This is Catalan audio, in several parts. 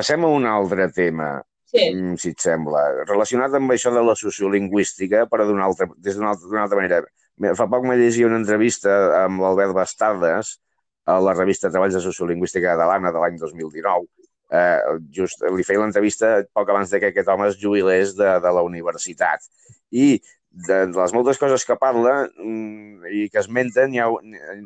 passem a un altre tema, Sí. mm, si et sembla, relacionat amb això de la sociolingüística, però d'una altra, des d'una altra, altra manera. Fa poc me llegia una entrevista amb l'Albert Bastardes a la revista Treballs de Sociolingüística Catalana de l'any 2019. Eh, just li feia l'entrevista poc abans de que aquest home es jubilés de, de la universitat. I de, de les moltes coses que parla mm, i que esmenten, ha,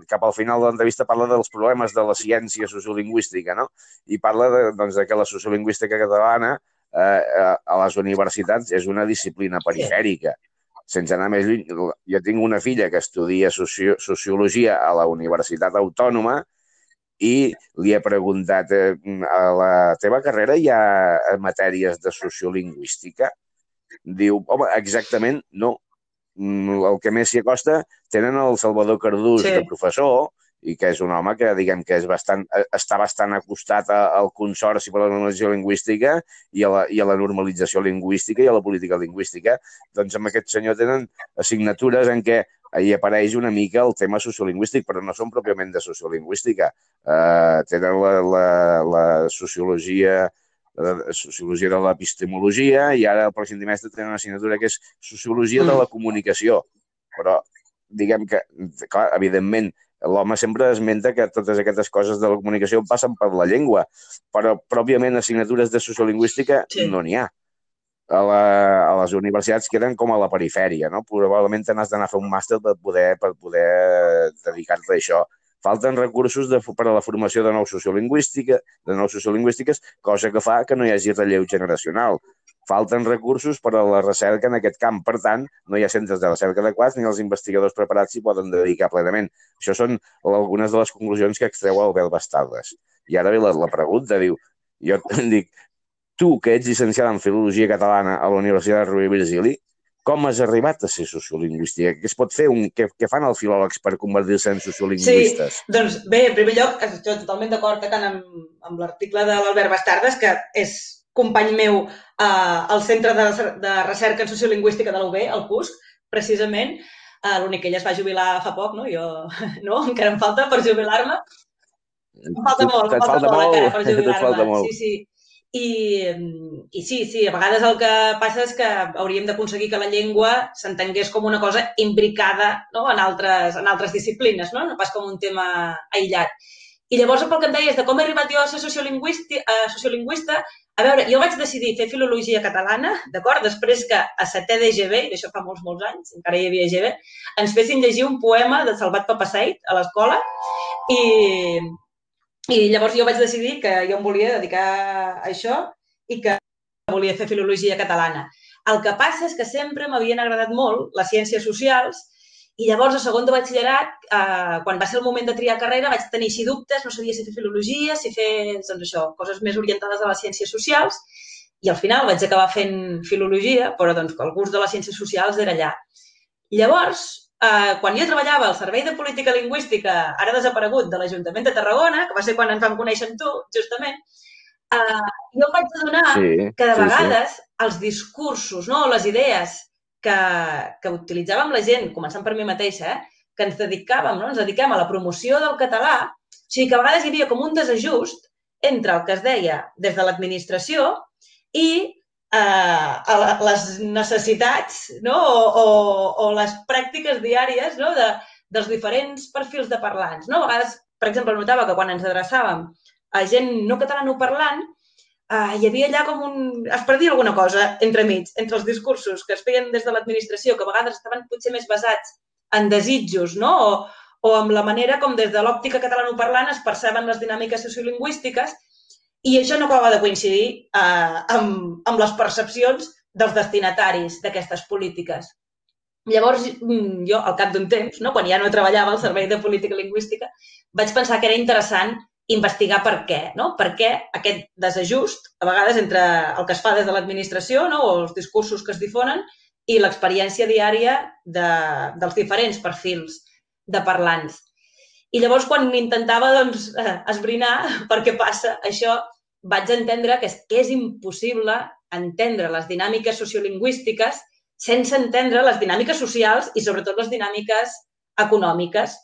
cap al final de l'entrevista parla dels problemes de la ciència sociolingüística, no? I parla de, doncs, de que la sociolingüística catalana eh, a- a les universitats és una disciplina perifèrica. Sense anar més lluny, jo tinc una filla que estudia socio sociologia a la Universitat Autònoma i li he preguntat, eh, a la teva carrera hi ha matèries de sociolingüística? Diu, home, exactament no. Mm, El que més s'hi acosta tenen el Salvador Cardús Sí. de professor, i que és un home que, diguem, que és bastant, eh, està bastant acostat a- al Consorci per a la Normalització Lingüística i a, la, i a la normalització lingüística i a la política lingüística. Doncs amb aquest senyor tenen assignatures en què hi apareix una mica el tema sociolingüístic, però no són pròpiament de sociolingüística. Eh, tenen la, la, la sociologia la sociologia de l'epistemologia i ara el pròxim trimestre tenen una assignatura que és sociologia de la comunicació. Però diguem que, clar, evidentment, l'home sempre esmenta que totes aquestes coses de la comunicació passen per la llengua, però pròpiament assignatures de sociolingüística Sí. no n'hi ha. A, la, a les universitats queden com a la perifèria, no? Probablement te n'has d'anar a fer un màster per poder, per poder dedicar-te a això. Falten recursos de, per a la formació de nous sociolingüística, de nous sociolingüístiques, cosa que fa que no hi hagi relleu generacional. Falten recursos per a la recerca en aquest camp. Per tant, no hi ha centres de recerca adequats ni els investigadors preparats s'hi poden dedicar plenament. Això són algunes de les conclusions que extreu Albert Bastardes. I ara ve la, la pregunta, diu, jo dic, tu que ets llicenciada en Filologia Catalana a la Universitat de Rovira i Virgili, com has arribat a ser sociolingüística? Què es pot fer? Un, què, què fan els filòlegs per convertir-se en sociolingüistes? Doncs bé, en primer lloc, estic totalment d'acord amb, amb l'article de l'Albert Bastardes, que és company meu eh, al Centre de, de Recerca en Sociolingüística de la UB, el CUSC, precisament. Eh, L'únic que ella es va jubilar fa poc, no? Jo, no? Encara em falta per jubilar-me. Em falta molt, em Et falta, molt, encara per falta jubilar-me. molt. Sí, sí. I, I sí, sí, a vegades el que passa és que hauríem d'aconseguir que la llengua s'entengués com una cosa imbricada no? en, altres, en altres disciplines, no? no pas com un tema aïllat. I llavors, pel que em deies de com he arribat jo a ser sociolingüista, uh, sociolingüista a veure, jo vaig decidir fer filologia catalana, d'acord? Després que a setè d'EGB, i això fa molts, molts anys, encara hi havia EGB, ens fessin llegir un poema de Salvat Papasseit a l'escola i, i llavors jo vaig decidir que jo em volia dedicar a això i que volia fer filologia catalana. El que passa és que sempre m'havien agradat molt les ciències socials i llavors, a segon de batxillerat, eh, quan va ser el moment de triar carrera, vaig tenir així dubtes, no sabia si fer filologia, si fer, doncs això, coses més orientades a les ciències socials, i al final vaig acabar fent filologia, però doncs el gust de les ciències socials era allà. Llavors, eh, quan jo treballava al Servei de Política Lingüística, ara desaparegut, de l'Ajuntament de Tarragona, que va ser quan ens vam conèixer amb tu, justament, eh, jo em vaig adonar Sí, que de sí, vegades els discursos, no, les idees que, que utilitzàvem la gent, començant per mi mateixa, eh, que ens dedicàvem, no? ens dediquem a la promoció del català, o sigui que a vegades hi havia com un desajust entre el que es deia des de l'administració i a les necessitats no? o, o, o les pràctiques diàries no? de, dels diferents perfils de parlants. No? A vegades, per exemple, notava que quan ens adreçàvem a gent no catalanoparlant, uh, hi havia allà com un... es perdia alguna cosa entre mig, entre els discursos que es feien des de l'administració, que a vegades estaven potser més basats en desitjos, no? O, o amb la manera com des de l'òptica catalanoparlant es perceben les dinàmiques sociolingüístiques i això no acaba de coincidir uh, amb, amb les percepcions dels destinataris d'aquestes polítiques. Llavors, mm, jo, al cap d'un temps, no, quan ja no treballava al Servei de Política Lingüística, vaig pensar que era interessant investigar per què, no? Per què aquest desajust, a vegades, entre el que es fa des de l'administració, no? o els discursos que es difonen, i l'experiència diària de, dels diferents perfils de parlants. I llavors, quan intentava doncs, eh, esbrinar per què passa això, vaig entendre que és, que és impossible entendre les dinàmiques sociolingüístiques sense entendre les dinàmiques socials i, sobretot, les dinàmiques econòmiques.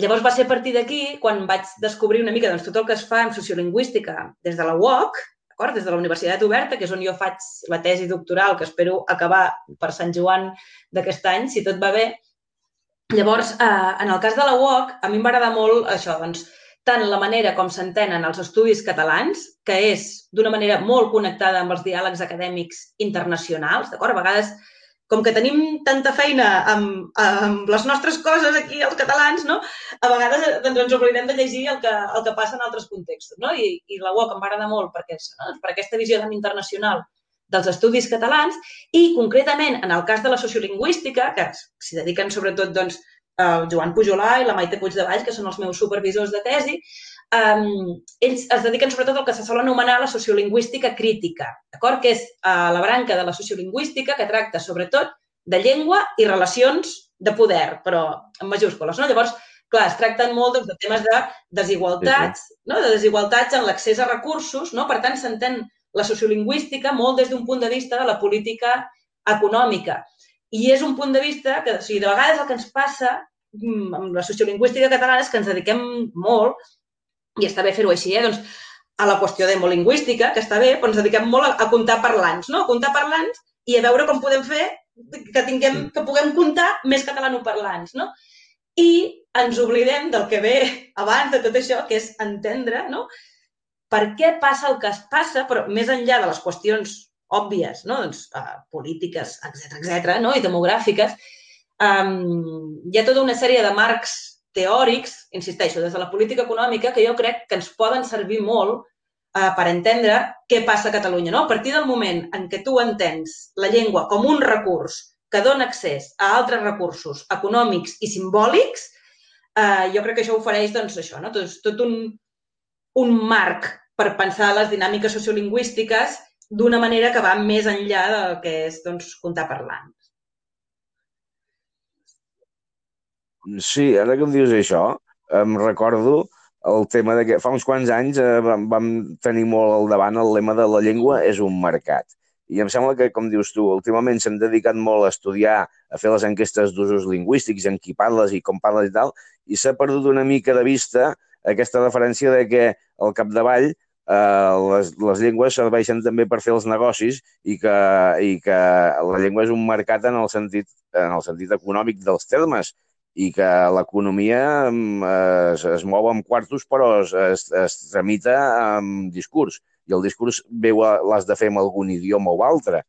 Llavors va ser a partir d'aquí quan vaig descobrir una mica doncs, tot el que es fa en sociolingüística des de la UOC d'acord? Des de la Universitat Oberta, que és on jo faig la tesi doctoral, que espero acabar per Sant Joan d'aquest any, si tot va bé. Llavors, eh, en el cas de la UOC, a mi em va agradar molt això, doncs, tant la manera com s'entenen els estudis catalans, que és d'una manera molt connectada amb els diàlegs acadèmics internacionals, d'acord? A vegades com que tenim tanta feina amb, amb les nostres coses aquí, els catalans, no? a vegades doncs, ens oblidem de llegir el que, el que passa en altres contextos. No? I, i la UOC em va agradar molt perquè, no? per aquesta visió tan internacional dels estudis catalans i, concretament, en el cas de la sociolingüística, que s'hi dediquen sobretot doncs, el Joan Pujolà i la Maite Puigdevall, que són els meus supervisors de tesi, um, ells es dediquen sobretot al que se sol anomenar la sociolingüística crítica, d'acord? que és uh, la branca de la sociolingüística que tracta sobretot de llengua i relacions de poder, però en majúscules. No? Llavors, clar, es tracten molt doncs, de temes de desigualtats, sí, sí. No? de desigualtats en l'accés a recursos, no? per tant, s'entén la sociolingüística molt des d'un punt de vista de la política econòmica. I és un punt de vista que, o sigui, de vegades el que ens passa amb la sociolingüística catalana és que ens dediquem molt i està bé fer-ho així, eh? doncs, a la qüestió demolingüística, que està bé, però ens dediquem molt a, a comptar parlants, no? A comptar parlants i a veure com podem fer que, tinguem, que puguem comptar més catalanoparlants, no? I ens oblidem del que ve abans de tot això, que és entendre, no? Per què passa el que es passa, però més enllà de les qüestions òbvies, no? doncs, uh, polítiques, etc etc, no? i demogràfiques, um, hi ha tota una sèrie de marcs teòrics, insisteixo, des de la política econòmica, que jo crec que ens poden servir molt eh, per entendre què passa a Catalunya. No? A partir del moment en què tu entens la llengua com un recurs que dona accés a altres recursos econòmics i simbòlics, eh, jo crec que això ofereix doncs, això, no? tot, tot un, un marc per pensar les dinàmiques sociolingüístiques d'una manera que va més enllà del que és doncs, comptar parlant. Sí, ara que em dius això, em recordo el tema de que fa uns quants anys eh, vam, vam tenir molt al davant el lema de la llengua és un mercat. I em sembla que, com dius tu, últimament s'han dedicat molt a estudiar, a fer les enquestes d'usos lingüístics, en qui parles i com parles i tal, i s'ha perdut una mica de vista aquesta referència de que al capdavall eh, les, les llengües serveixen també per fer els negocis i que, i que la llengua és un mercat en el sentit, en el sentit econòmic dels termes i que l'economia mm, es, es mou amb quartos però es, es, es tramita amb discurs i el discurs l'has de fer amb algun idioma o altre.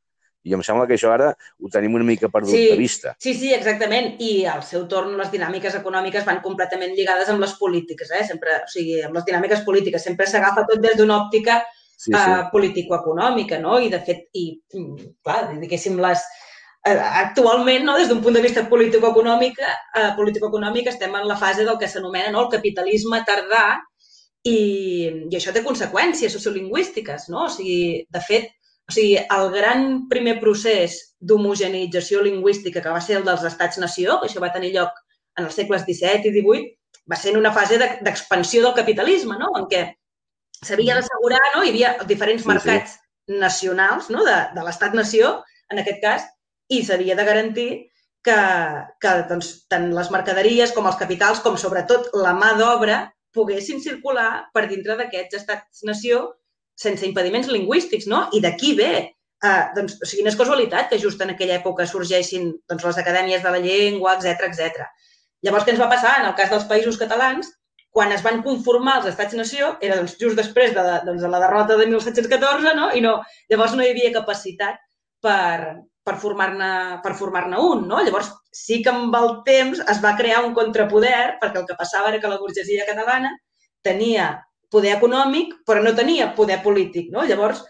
I em sembla que això ara ho tenim una mica perdut sí, de vista. Sí, sí, exactament. I al seu torn les dinàmiques econòmiques van completament lligades amb les polítiques, eh? Sempre, o sigui, amb les dinàmiques polítiques. Sempre s'agafa tot des d'una òptica sí, sí. Uh, político-econòmica, no? I, de fet, i, mm, clar, diguéssim, les, Eh, actualment, no, des d'un punt de vista político-econòmic, eh, político-econòmic estem en la fase del que s'anomena no, el capitalisme tardà i, i això té conseqüències sociolingüístiques. No? O sigui, de fet, o sigui, el gran primer procés d'homogeneïtzació lingüística que va ser el dels estats-nació, que això va tenir lloc en els segles XVII i XVIII, va ser en una fase d'expansió del capitalisme, no? en què s'havia d'assegurar, no? hi havia diferents mercats sí, sí. nacionals no? de, de l'estat-nació, en aquest cas, i s'havia de garantir que, que doncs, tant les mercaderies com els capitals, com sobretot la mà d'obra, poguessin circular per dintre d'aquests estats-nació sense impediments lingüístics, no? I d'aquí ve. Eh, doncs, o sigui, no és casualitat que just en aquella època sorgeixin doncs, les acadèmies de la llengua, etc etc. Llavors, què ens va passar en el cas dels països catalans? Quan es van conformar els estats-nació, era doncs, just després de, doncs, de la derrota de 1714, no? I no, llavors no hi havia capacitat per, per formar-ne per formar-ne un, no? Llavors, sí que amb el temps es va crear un contrapoder, perquè el que passava era que la burgesia catalana tenia poder econòmic, però no tenia poder polític, no? Llavors,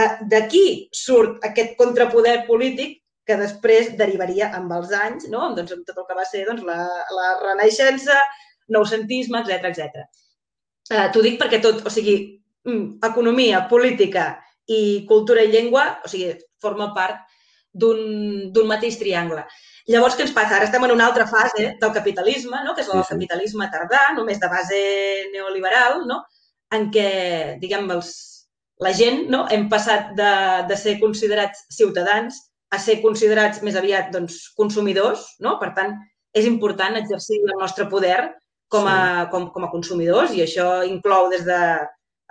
eh, d'aquí surt aquest contrapoder polític que després derivaria amb els anys, no? doncs, amb tot el que va ser doncs, la, la renaixença, noucentisme, etc etc. Eh, T'ho dic perquè tot, o sigui, mm, economia, política i cultura i llengua, o sigui, forma part d'un mateix triangle. Llavors, què ens passa? Ara estem en una altra fase del capitalisme, no? que és el sí, sí. capitalisme tardà, només de base neoliberal, no? en què, diguem, els, la gent no? hem passat de, de ser considerats ciutadans a ser considerats més aviat doncs, consumidors. No? Per tant, és important exercir el nostre poder com a, sí. com, com a consumidors i això inclou des de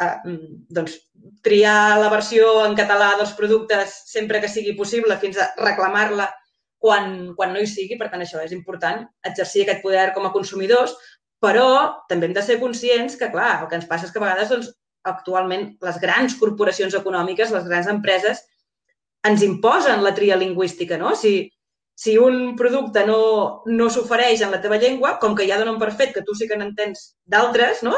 eh, doncs, triar la versió en català dels productes sempre que sigui possible fins a reclamar-la quan, quan no hi sigui. Per tant, això és important, exercir aquest poder com a consumidors, però també hem de ser conscients que, clar, el que ens passa és que a vegades doncs, actualment les grans corporacions econòmiques, les grans empreses, ens imposen la tria lingüística, no? Si, si un producte no, no s'ofereix en la teva llengua, com que ja donen per fet que tu sí que n'entens d'altres, no?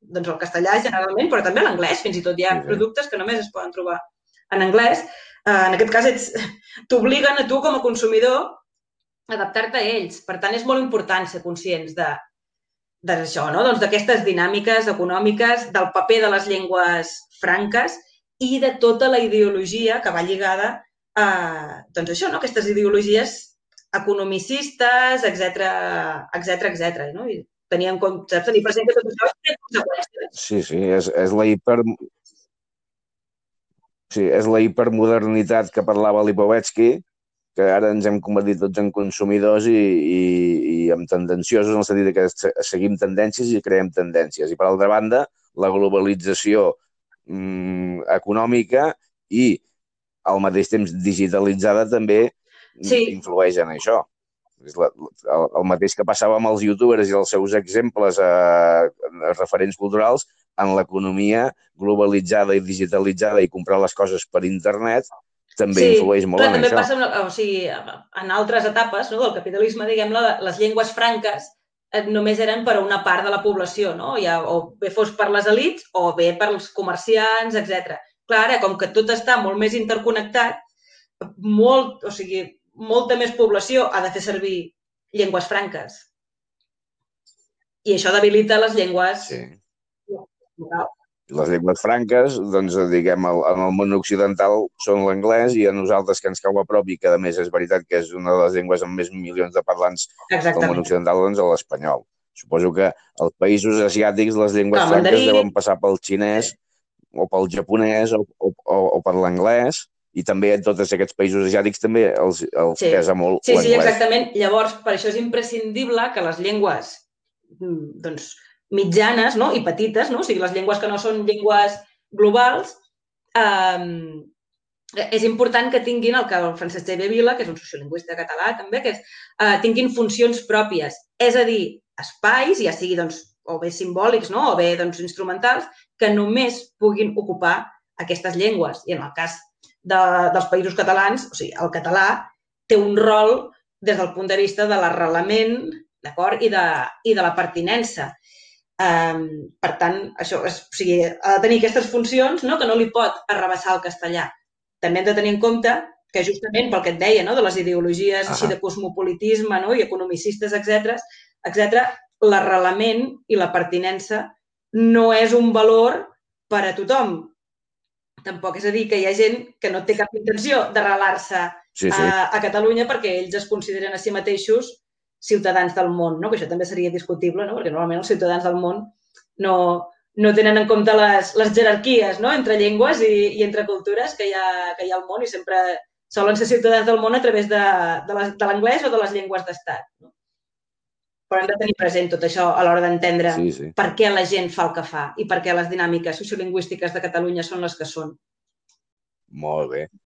Doncs el castellà generalment, però també l'anglès, fins i tot hi ha sí, sí. productes que només es poden trobar en anglès. Uh, en aquest cas, t'obliguen a tu com a consumidor a adaptar-te a ells. Per tant, és molt important ser conscients de d'això, no? doncs d'aquestes dinàmiques econòmiques, del paper de les llengües franques i de tota la ideologia que va lligada a doncs això, no? aquestes ideologies economicistes, etc etc etc. no? I tenir en compte, saps? Tenir present que tot això té conseqüències. Sí, sí, és, és la hiper... Sí, és la hipermodernitat que parlava Lipovetsky, que ara ens hem convertit tots en consumidors i, i, i en tendenciosos en el sentit que seguim tendències i creem tendències. I, per altra banda, la globalització mm, econòmica i, al mateix temps, digitalitzada també sí. influeix en això. És la, el, el mateix que passava amb els youtubers i els seus exemples eh, referents culturals en l'economia globalitzada i digitalitzada i comprar les coses per internet també sí, influeix molt en també això. Passa, o sigui, en altres etapes no, del capitalisme, diguem les llengües franques eh, només eren per a una part de la població, no? Ja, o bé fos per les elites o bé per als comerciants, etc. Clar, com que tot està molt més interconnectat, molt, o sigui, molta més població ha de fer servir llengües franques. I això debilita les llengües sí. Les llengües franques, doncs, diguem, en el món occidental són l'anglès i a nosaltres que ens cau a prop i que, a més, és veritat que és una de les llengües amb més milions de parlants Exactament. del món occidental, doncs, l'espanyol. Suposo que als països asiàtics les llengües no, franques mandarí... deuen passar pel xinès o pel japonès o, o, o, o per l'anglès i també en tots aquests països asiàtics també els, els sí. pesa molt Sí, sí, exactament. Llavors, per això és imprescindible que les llengües mm, doncs, mitjanes no? i petites, no? o sigui, les llengües que no són llengües globals, eh, és important que tinguin el que el Francesc Xavier Vila, que és un sociolingüista català també, que és, eh, tinguin funcions pròpies, és a dir, espais, ja sigui doncs, o bé simbòlics no? o bé doncs, instrumentals, que només puguin ocupar aquestes llengües. I en el cas de, dels països catalans, o sigui, el català té un rol des del punt de vista de l'arrelament d'acord i, de, i de la pertinença. Um, per tant, això és, o sigui, ha de tenir aquestes funcions no? que no li pot arrabassar el castellà. També hem de tenir en compte que justament pel que et deia, no? de les ideologies uh -huh. així de cosmopolitisme no? i economicistes, etc etc, l'arrelament i la pertinença no és un valor per a tothom. Tampoc és a dir que hi ha gent que no té cap intenció d'arrelar-se sí, sí. a, a Catalunya perquè ells es consideren a si mateixos ciutadans del món, no? que això també seria discutible, no? perquè normalment els ciutadans del món no, no tenen en compte les, les jerarquies no? entre llengües i, i entre cultures que hi, ha, que hi ha al món i sempre solen ser ciutadans del món a través de, de l'anglès o de les llengües d'estat. No? Però hem de tenir present tot això a l'hora d'entendre sí, sí. per què la gent fa el que fa i per què les dinàmiques sociolingüístiques de Catalunya són les que són. Molt bé.